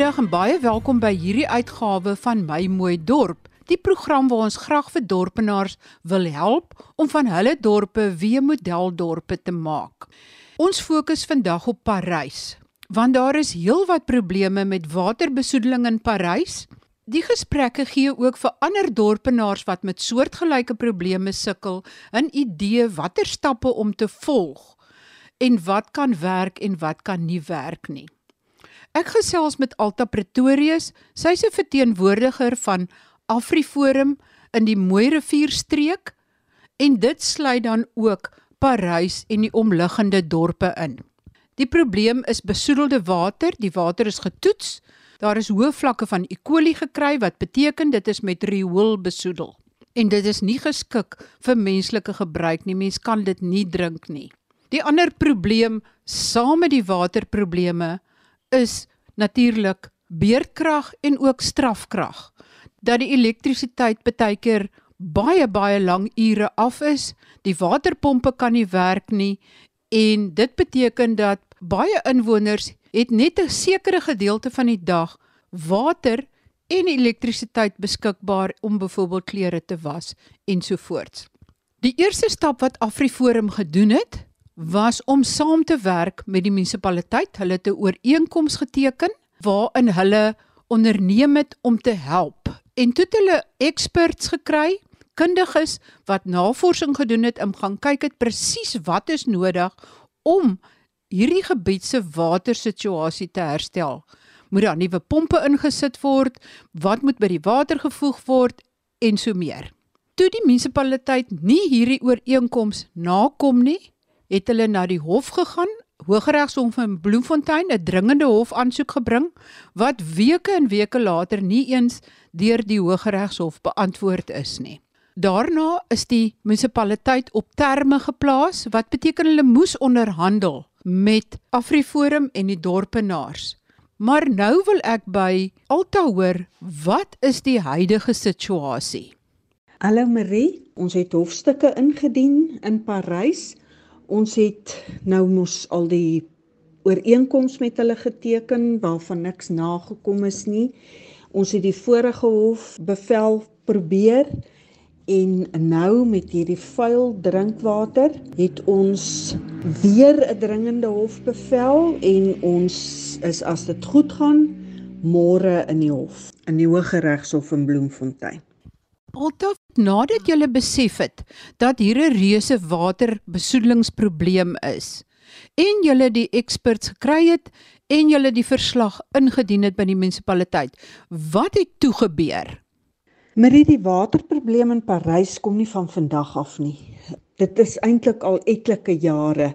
Goeiemiddag en baie welkom by hierdie uitgawe van My Mooi Dorp, die program waar ons graag vir dorpenaars wil help om van hulle dorpe weer modeldorpe te maak. Ons fokus vandag op Parys, want daar is heelwat probleme met waterbesoedeling in Parys. Die gesprekke gee ook vir ander dorpenaars wat met soortgelyke probleme sukkel 'n idee watter stappe om te volg en wat kan werk en wat kan nie werk nie. Ek gesels met Alta Pretorius, sy is 'n verteenwoordiger van AfriForum in die Mooi Rivierstreek en dit sluit dan ook Parys en die omliggende dorpe in. Die probleem is besoedelde water, die water is getoets. Daar is hoë vlakke van E. coli gekry wat beteken dit is met riool besoedel. En dit is nie geskik vir menslike gebruik nie. Mens kan dit nie drink nie. Die ander probleem saam met die waterprobleme is natuurlik beerdkrag en ook strafkrag. Dat die elektrisiteit baie keer baie baie lang ure af is, die waterpompe kan nie werk nie en dit beteken dat baie inwoners het net 'n sekere gedeelte van die dag water en elektrisiteit beskikbaar om byvoorbeeld klere te was ensovoorts. Die eerste stap wat AfriForum gedoen het, was om saam te werk met die munisipaliteit. Hulle het 'n ooreenkoms geteken waarin hulle onderneem het om te help. En toe het hulle experts gekry, kundiges wat navorsing gedoen het om gaan kyk het presies wat is nodig om hierdie gebied se watersituasie te herstel. Moet daar nuwe pompe ingesit word? Wat moet by die water gevoeg word en so meer. Toe die munisipaliteit nie hierdie ooreenkoms nakom nie, het hulle na die hof gegaan, Hooggeregshof in Bloemfontein 'n dringende hof aansoek gebring wat weke en weke later nie eens deur die Hooggeregshof beantwoord is nie. Daarna is die munisipaliteit op terme geplaas wat beteken hulle moes onderhandel met AfriForum en die dorpenaars. Maar nou wil ek by Alta hoor, wat is die huidige situasie? Hallo Marie, ons het hofstukke ingedien in Parys ons het nou mos al die ooreenkoms met hulle geteken waarvan niks nagekom is nie. Ons het die vorige hof bevel probeer en nou met hierdie vuil drinkwater het ons weer 'n dringende hof bevel en ons is as dit goed gaan môre in die hof in die Hooggeregshof in Bloemfontein. Altof nadat jy besef het dat hier 'n reuse waterbesoedelingsprobleem is en jy die experts gekry het en jy die verslag ingedien het by die munisipaliteit, wat het toe gebeur? Marie, die waterprobleem in Parys kom nie van vandag af nie. Dit is eintlik al etlike jare.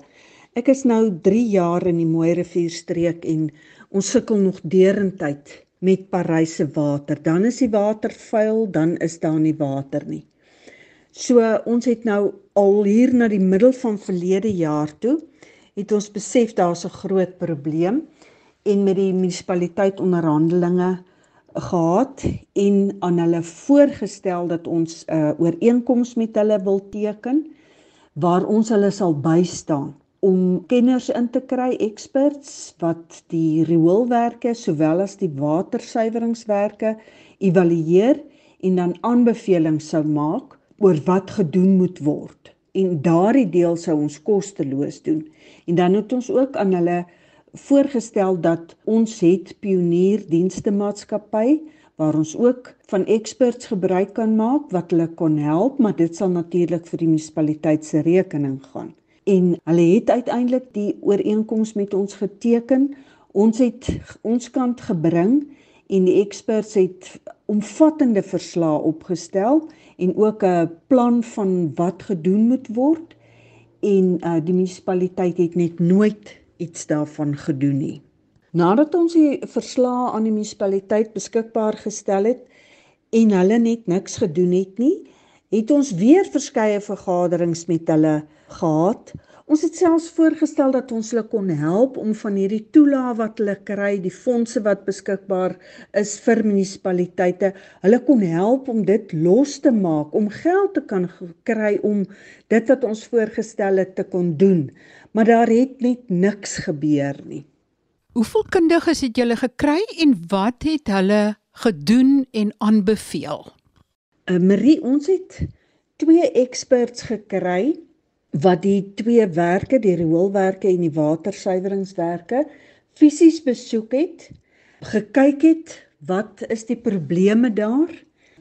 Ek is nou 3 jaar in die Mooi Rivierstreek en ons sukkel nog deurentyd met Parysse water. Dan is die water vuil, dan is daar nie water nie. So ons het nou al hier na die middel van verlede jaar toe het ons besef daar's 'n groot probleem en met die munisipaliteit onderhandelinge gehad en aan hulle voorgestel dat ons 'n uh, ooreenkoms met hulle wil teken waar ons hulle sal bystaan om kenners in te kry, experts wat die rioolwerke sowel as die watersuiweringswerke evalueer en dan aanbevelings sou maak oor wat gedoen moet word. En daardie deel sou ons kosteloos doen. En dan het ons ook aan hulle voorgestel dat ons het pionierdienste maatskappy waar ons ook van experts gebruik kan maak wat hulle kon help, maar dit sal natuurlik vir die munisipaliteit se rekening gaan en hulle het uiteindelik die ooreenkoms met ons geteken. Ons het ons kant gebring en die experts het omvattende verslae opgestel en ook 'n plan van wat gedoen moet word en uh, die munisipaliteit het net nooit iets daarvan gedoen nie. Nadat ons die verslae aan die munisipaliteit beskikbaar gestel het en hulle net niks gedoen het nie, het ons weer verskeie vergaderings met hulle gehad. Ons het selfs voorgestel dat ons hulle kon help om van hierdie toelae wat hulle kry, die fondse wat beskikbaar is vir munisipaliteite, hulle kon help om dit los te maak, om geld te kan kry om dit wat ons voorgestel het te kon doen. Maar daar het net niks gebeur nie. Hoeveel kundiges het julle gekry en wat het hulle gedoen en aanbeveel? Uh, Marie, ons het twee experts gekry wat die twee werke, die rioolwerke en die watersuiweringswerke fisies besoek het, gekyk het wat is die probleme daar,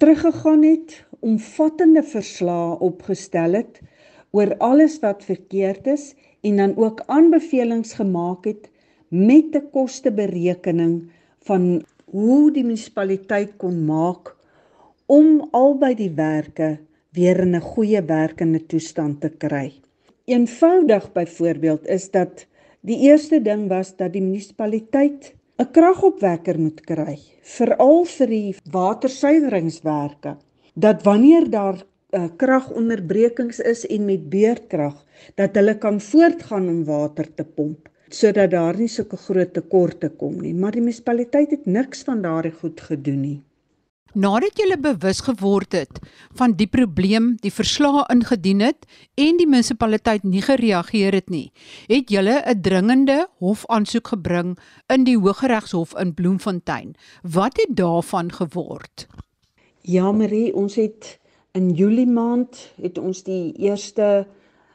teruggegaan het, omvattende verslae opgestel het oor alles wat verkeerd is en dan ook aanbevelings gemaak het met 'n kosteberekening van hoe die munisipaliteit kon maak om albei die werke weer in 'n goeie werkende toestand te kry. Eenvoudig byvoorbeeld is dat die eerste ding was dat die munisipaliteit 'n kragopwekker moet kry, veral vir die watersuiweringswerke. Dat wanneer daar uh, kragonderbrekings is en met beurtkrag, dat hulle kan voortgaan om water te pomp sodat daar nie sulke groot tekorte kom nie, maar die munisipaliteit het niks van daardie goed gedoen nie. Nadat jy bewus geword het van die probleem, die verslae ingedien het en die munisipaliteit nie gereageer het nie, het jy 'n dringende hofaansoek gebring in die Hooggeregshof in Bloemfontein. Wat het daarvan geword? Ja, Marie, ons het in Julie maand het ons die eerste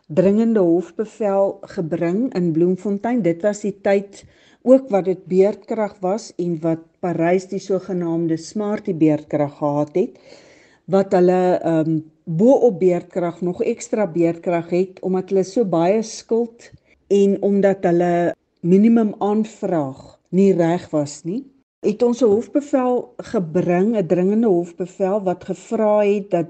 dringende hofbevel gebring in Bloemfontein. Dit was die tyd ook wat dit beerdkrag was en wat Parys die sogenaamde smartie beerdkrag gehad het wat hulle ehm um, bo op beerdkrag nog ekstra beerdkrag het omdat hulle so baie skuld en omdat hulle minimum aanvraag nie reg was nie het ons 'n hofbevel gebring 'n dringende hofbevel wat gevra het dat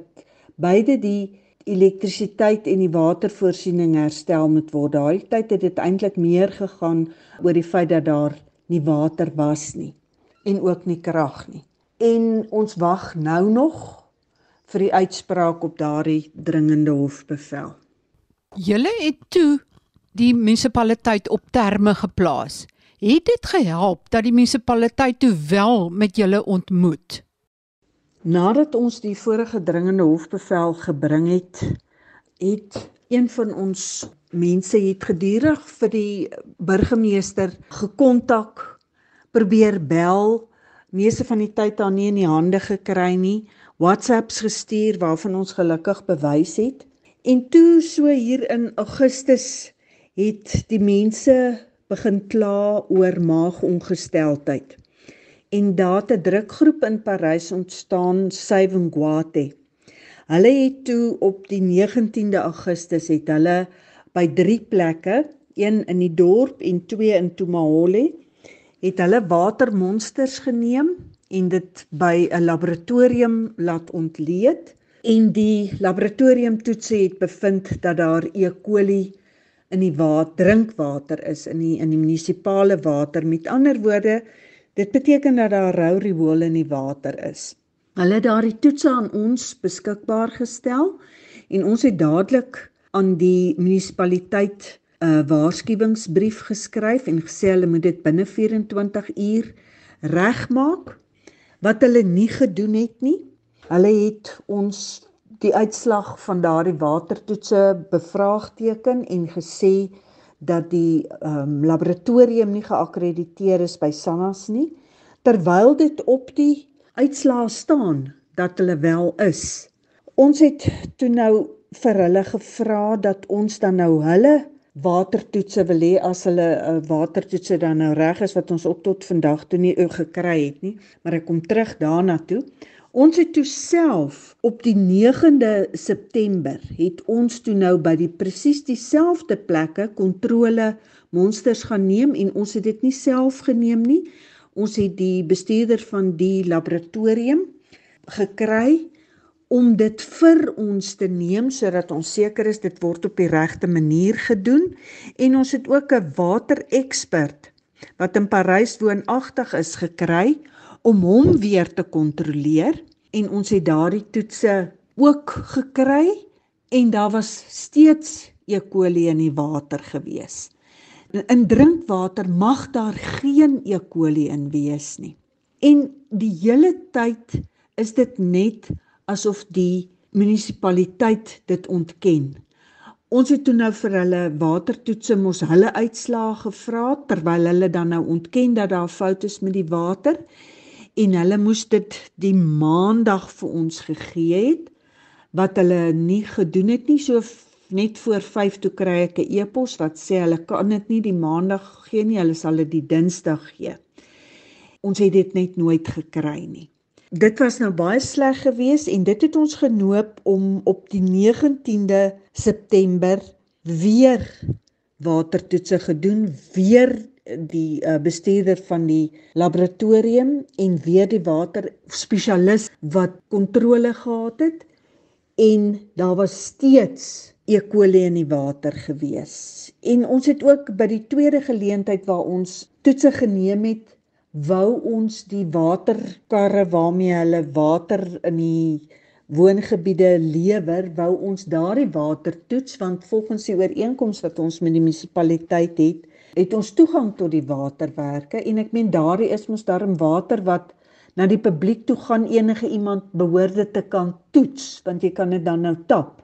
beide die elektrisiteit en die watervoorsiening herstel moet word. Daai tyd het dit eintlik meer gegaan oor die feit dat daar nie water was nie en ook nie krag nie. En ons wag nou nog vir die uitspraak op daardie dringende hofbevel. Julle het toe die munisipaliteit op terme geplaas. Het dit gehelp dat die munisipaliteit toe wel met julle ontmoet? Nadat ons die vorige dringende hofbevel gebring het, het een van ons mense het gedurig vir die burgemeester gekontak, probeer bel, meeste van die tyd daar nie in die hande gekry nie, WhatsApps gestuur waarvan ons gelukkig bewys het. En toe so hier in Augustus het die mense begin kla oor maagongesteldheid en daar 'n drukgroep in Parys ontstaan, Savingwate. Hulle het toe op die 19de Augustus het hulle by drie plekke, een in die dorp en twee in Tumahole, het hulle watermonsters geneem en dit by 'n laboratorium laat ontleed en die laboratoriumtoetse het bevind dat daar E. coli in die water, drinkwater is in die in die munisipale water. Met ander woorde, Dit beteken dat daar rou riool in die water is. Hulle het daardie toetse aan ons beskikbaar gestel en ons het dadelik aan die munisipaliteit 'n waarskuwingsbrief geskryf en gesê hulle moet dit binne 24 uur regmaak wat hulle nie gedoen het nie. Hulle het ons die uitslag van daardie watertoetse bevraagteken en gesê dat die um, laboratorium nie geakkrediteer is by SANAS nie terwyl dit op die uitslae staan dat hulle wel is. Ons het toe nou vir hulle gevra dat ons dan nou hulle watertoetse wil hê as hulle 'n uh, watertoetse dan nou reg is wat ons op tot vandag toe nie gekry het nie, maar ek kom terug daarna toe. Ons het toe self op die 9de September het ons toe nou by die presies dieselfde plekke kontrole monsters gaan neem en ons het dit nie self geneem nie. Ons het die bestuurder van die laboratorium gekry om dit vir ons te neem sodat ons seker is dit word op die regte manier gedoen en ons het ook 'n waterekspert wat in Parys woonagtig is gekry om hom weer te kontroleer en ons het daardie toetse ook gekry en daar was steeds E. coli in die water gewees. In drinkwater mag daar geen E. coli in wees nie. En die hele tyd is dit net asof die munisipaliteit dit ontken. Ons het toe nou vir hulle watertoetse mos hulle uitslae gevra terwyl hulle dan nou ontken dat daar foute is met die water en hulle moes dit die maandag vir ons gegee het wat hulle nie gedoen het nie so net voor 5 toe kry ek 'n e-pos wat sê hulle kan dit nie die maandag gee nie, hulle sal dit die dinsdag gee. Ons het dit net nooit gekry nie. Dit was nou baie sleg geweest en dit het ons genoop om op die 19de September weer watertoetse gedoen, weer die uh, bestuurder van die laboratorium en weer die water spesialis wat kontrole gehad het en daar was steeds E. coli in die water gewees. En ons het ook by die tweede geleentheid waar ons toetse geneem het, wou ons die waterkarre waarmee hulle water in die woongebiede lewer, wou ons daardie water toets want volgens die ooreenkoms wat ons met die munisipaliteit het, het ons toegang tot die waterwerke. En ek meen daardie is mos darm water wat na die publiek toe gaan enige iemand behoort dit te kan toets want jy kan dit dan nou tap.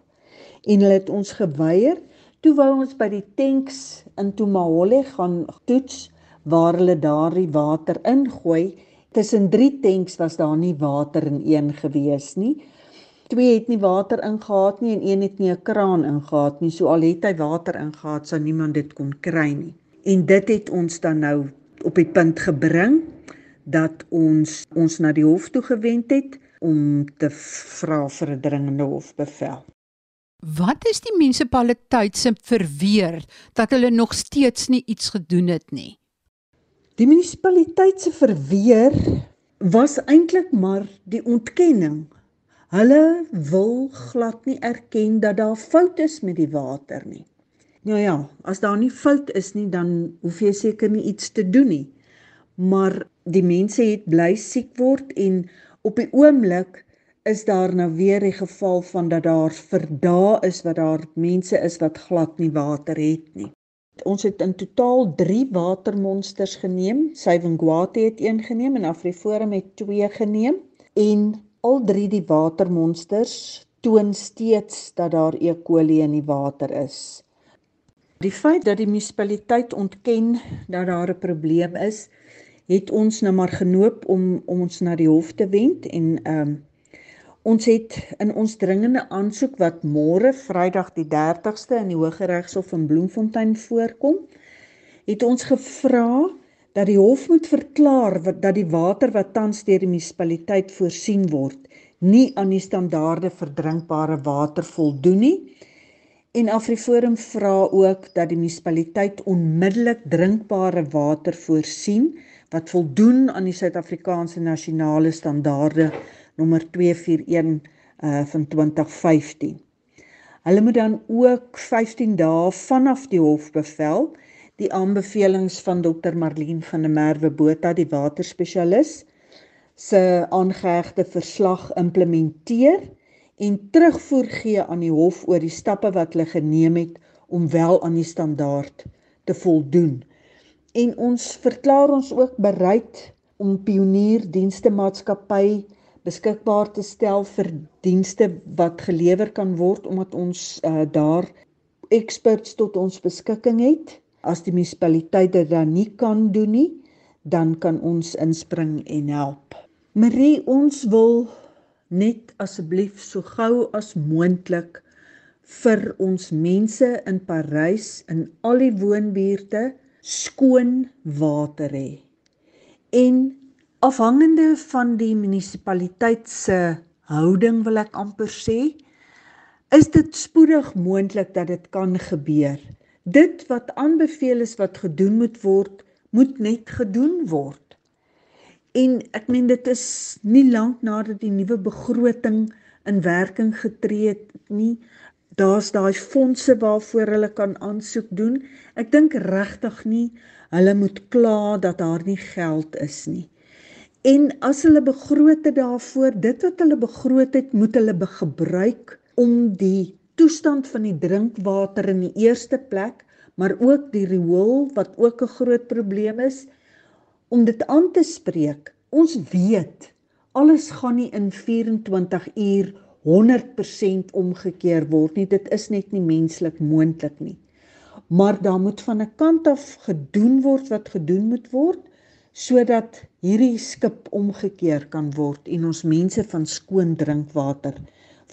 En hulle het ons geweier. Toe wou ons by die tanks in Tumahole gaan toets waar hulle daardie water ingooi. Tussen 3 tanks was daar nie water in een gewees nie. Twee het nie water ingehaat nie en een het nie 'n kraan ingehaat nie. So al het hy water ingehaat, sou niemand dit kon kry nie. En dit het ons dan nou op die punt gebring dat ons ons na die hof toe gewend het om te vra vir 'n dringende hofbevel. Wat is die munisipaliteit se verweer dat hulle nog steeds nie iets gedoen het nie? Die munisipaliteit se verweer was eintlik maar die ontkenning. Hulle wil glad nie erken dat daar fout is met die water nie. Nou ja, as daar nie fout is nie, dan hoef jy seker nie iets te doen nie. Maar die mense het bly siek word en op die oomblik is daar nou weer die geval van dat daar vir dae is wat daar mense is wat glad nie water het nie. Ons het in totaal 3 watermonsters geneem. Syvengwati het een geneem en Afriforum het 2 geneem en al 3 die watermonsters toon steeds dat daar E. coli in die water is. Die feit dat die munisipaliteit ontken dat daar 'n probleem is, het ons nou maar genoop om om ons na die hof te wend en ehm um, Ons het in ons dringende aansoek wat môre Vrydag die 30ste in die Hooggeregshof in Bloemfontein voorkom, het ons gevra dat die hof moet verklaar wat dat die water wat tans deur die munisipaliteit voorsien word, nie aan die standaarde vir drinkbare water voldoen nie. En Afriforum vra ook dat die munisipaliteit onmiddellik drinkbare water voorsien wat voldoen aan die Suid-Afrikaanse nasionale standaarde nommer 241 uh van 2015. Hulle moet dan ook 15 dae vanaf die hofbevel die aanbevelings van Dr Marlene van der Merwe Botha die waterspesialis se aangehegte verslag implementeer en terugvoer gee aan die hof oor die stappe wat hulle geneem het om wel aan die standaard te voldoen. En ons verklaar ons ook bereid om pionier dienste maatskappy beskikbaar te stel vir dienste wat gelewer kan word omdat ons uh, daar experts tot ons beskikking het. As die munisipaliteit dit dan nie kan doen nie, dan kan ons inspring en help. Marie, ons wil net asseblief so gou as moontlik vir ons mense in Parys in al die woonbuurte skoon water hê. En afhangende van die munisipaliteit se houding wil ek amper sê is dit spoedig moontlik dat dit kan gebeur. Dit wat aanbeveel is wat gedoen moet word moet net gedoen word. En ek meen dit is nie lank nadat die nuwe begroting in werking getree het nie. Daar's daai fondse waarvoor hulle kan aansoek doen. Ek dink regtig nie hulle moet kla dat daar nie geld is nie En as hulle begroot het daarvoor, dit wat hulle begroot het, moet hulle gebruik om die toestand van die drinkwater in die eerste plek, maar ook die riool wat ook 'n groot probleem is, om dit aan te spreek. Ons weet alles gaan nie in 24 uur 100% omgekeer word nie. Dit is net nie menslik moontlik nie. Maar daar moet van 'n kant af gedoen word wat gedoen moet word sodat hierdie skip omgekeer kan word en ons mense van skoon drinkwater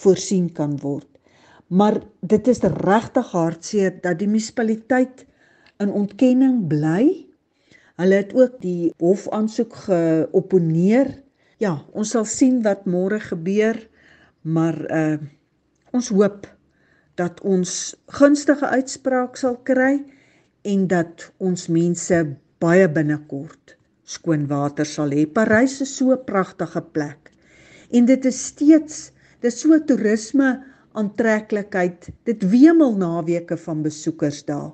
voorsien kan word. Maar dit is regtig hartseer dat die munisipaliteit in ontkenning bly. Hulle het ook die hofaansoek geopponeer. Ja, ons sal sien wat môre gebeur maar uh ons hoop dat ons gunstige uitspraak sal kry en dat ons mense baie binnekort skoon water sal hê. Parys is so 'n pragtige plek. En dit is steeds dis so toerisme aantreklikheid. Dit wemel naweke van besoekers daar.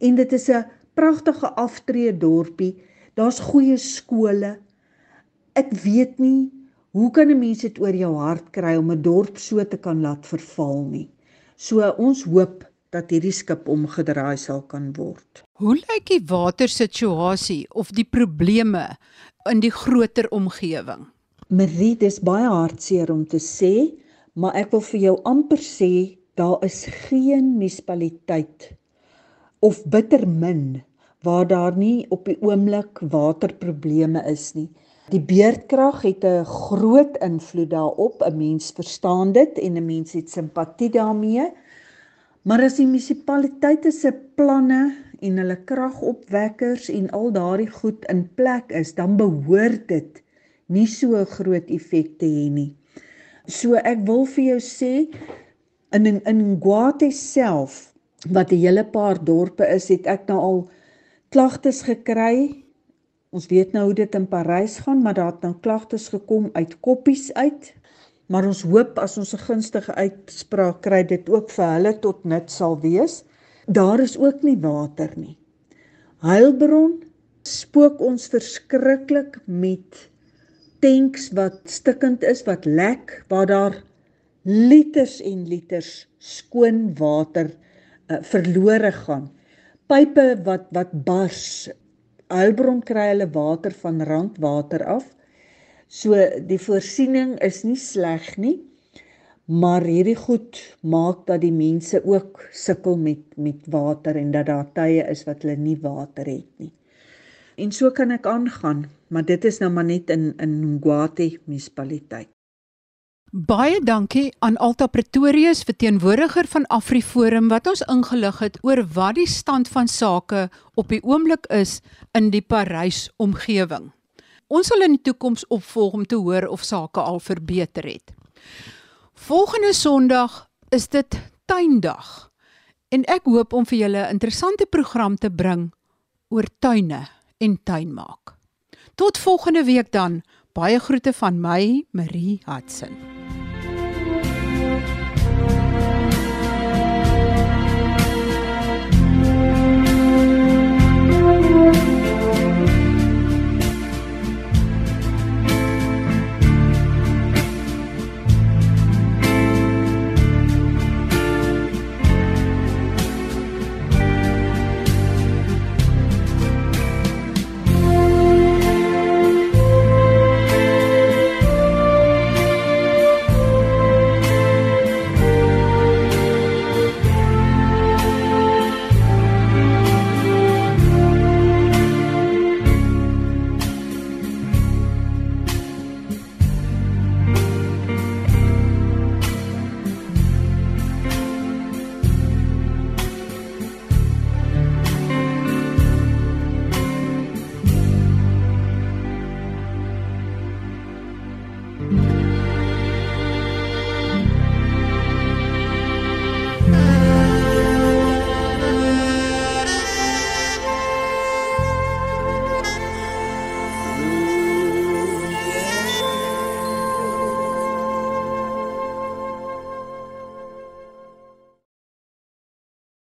En dit is 'n pragtige aftree dorpie. Daar's goeie skole. Ek weet nie Hoe kan 'n mens dit oor jou hart kry om 'n dorp so te kan laat verval nie? So ons hoop dat hierdie skip omgedraai sal kan word. Hoe lyk die watersituasie of die probleme in die groter omgewing? Marie, dis baie hartseer om te sê, maar ek wil vir jou amper sê daar is geen munisipaliteit of bitter min waar daar nie op die oomblik waterprobleme is nie. Die beerdkrag het 'n groot invloed daarop. 'n Mens verstaan dit en 'n mens het simpatie daarmee. Maar as die munisipaliteite se planne en hulle kragopwekkers en al daardie goed in plek is, dan behoort dit nie so 'n groot effek te hê nie. So ek wil vir jou sê in in, in Guate self wat 'n hele paar dorpe is, het ek nou al klagtes gekry Ons weet nou hoe dit in Parys gaan, maar daar het nou klagtes gekom uit koppies uit. Maar ons hoop as ons 'n gunstige uitspraak kry dit ook vir hulle tot nut sal wees. Daar is ook nie water nie. Heilbron spook ons verskriklik met tanks wat stikkend is, wat lek, waar daar liters en liters skoon water uh, verlore gaan. Pype wat wat bars, Heilbron kry hulle water van randwater af. So die voorsiening is nie sleg nie. Maar hierdie goed maak dat die mense ook sukkel met met water en dat daar tye is wat hulle nie water het nie. En so kan ek aangaan, maar dit is nou maar net in in Ngwati munisipaliteit. Baie dankie aan Alta Pretorius verteenwoordiger van AfriForum wat ons ingelig het oor wat die stand van sake op die oomblik is in die Parys omgewing. Ons sal in die toekoms opvolg om te hoor of sake al verbeter het. Volgende Sondag is dit tuindag en ek hoop om vir julle 'n interessante program te bring oor tuine en tuinmaak. Tot volgende week dan. Baie groete van my, Marie Hudson.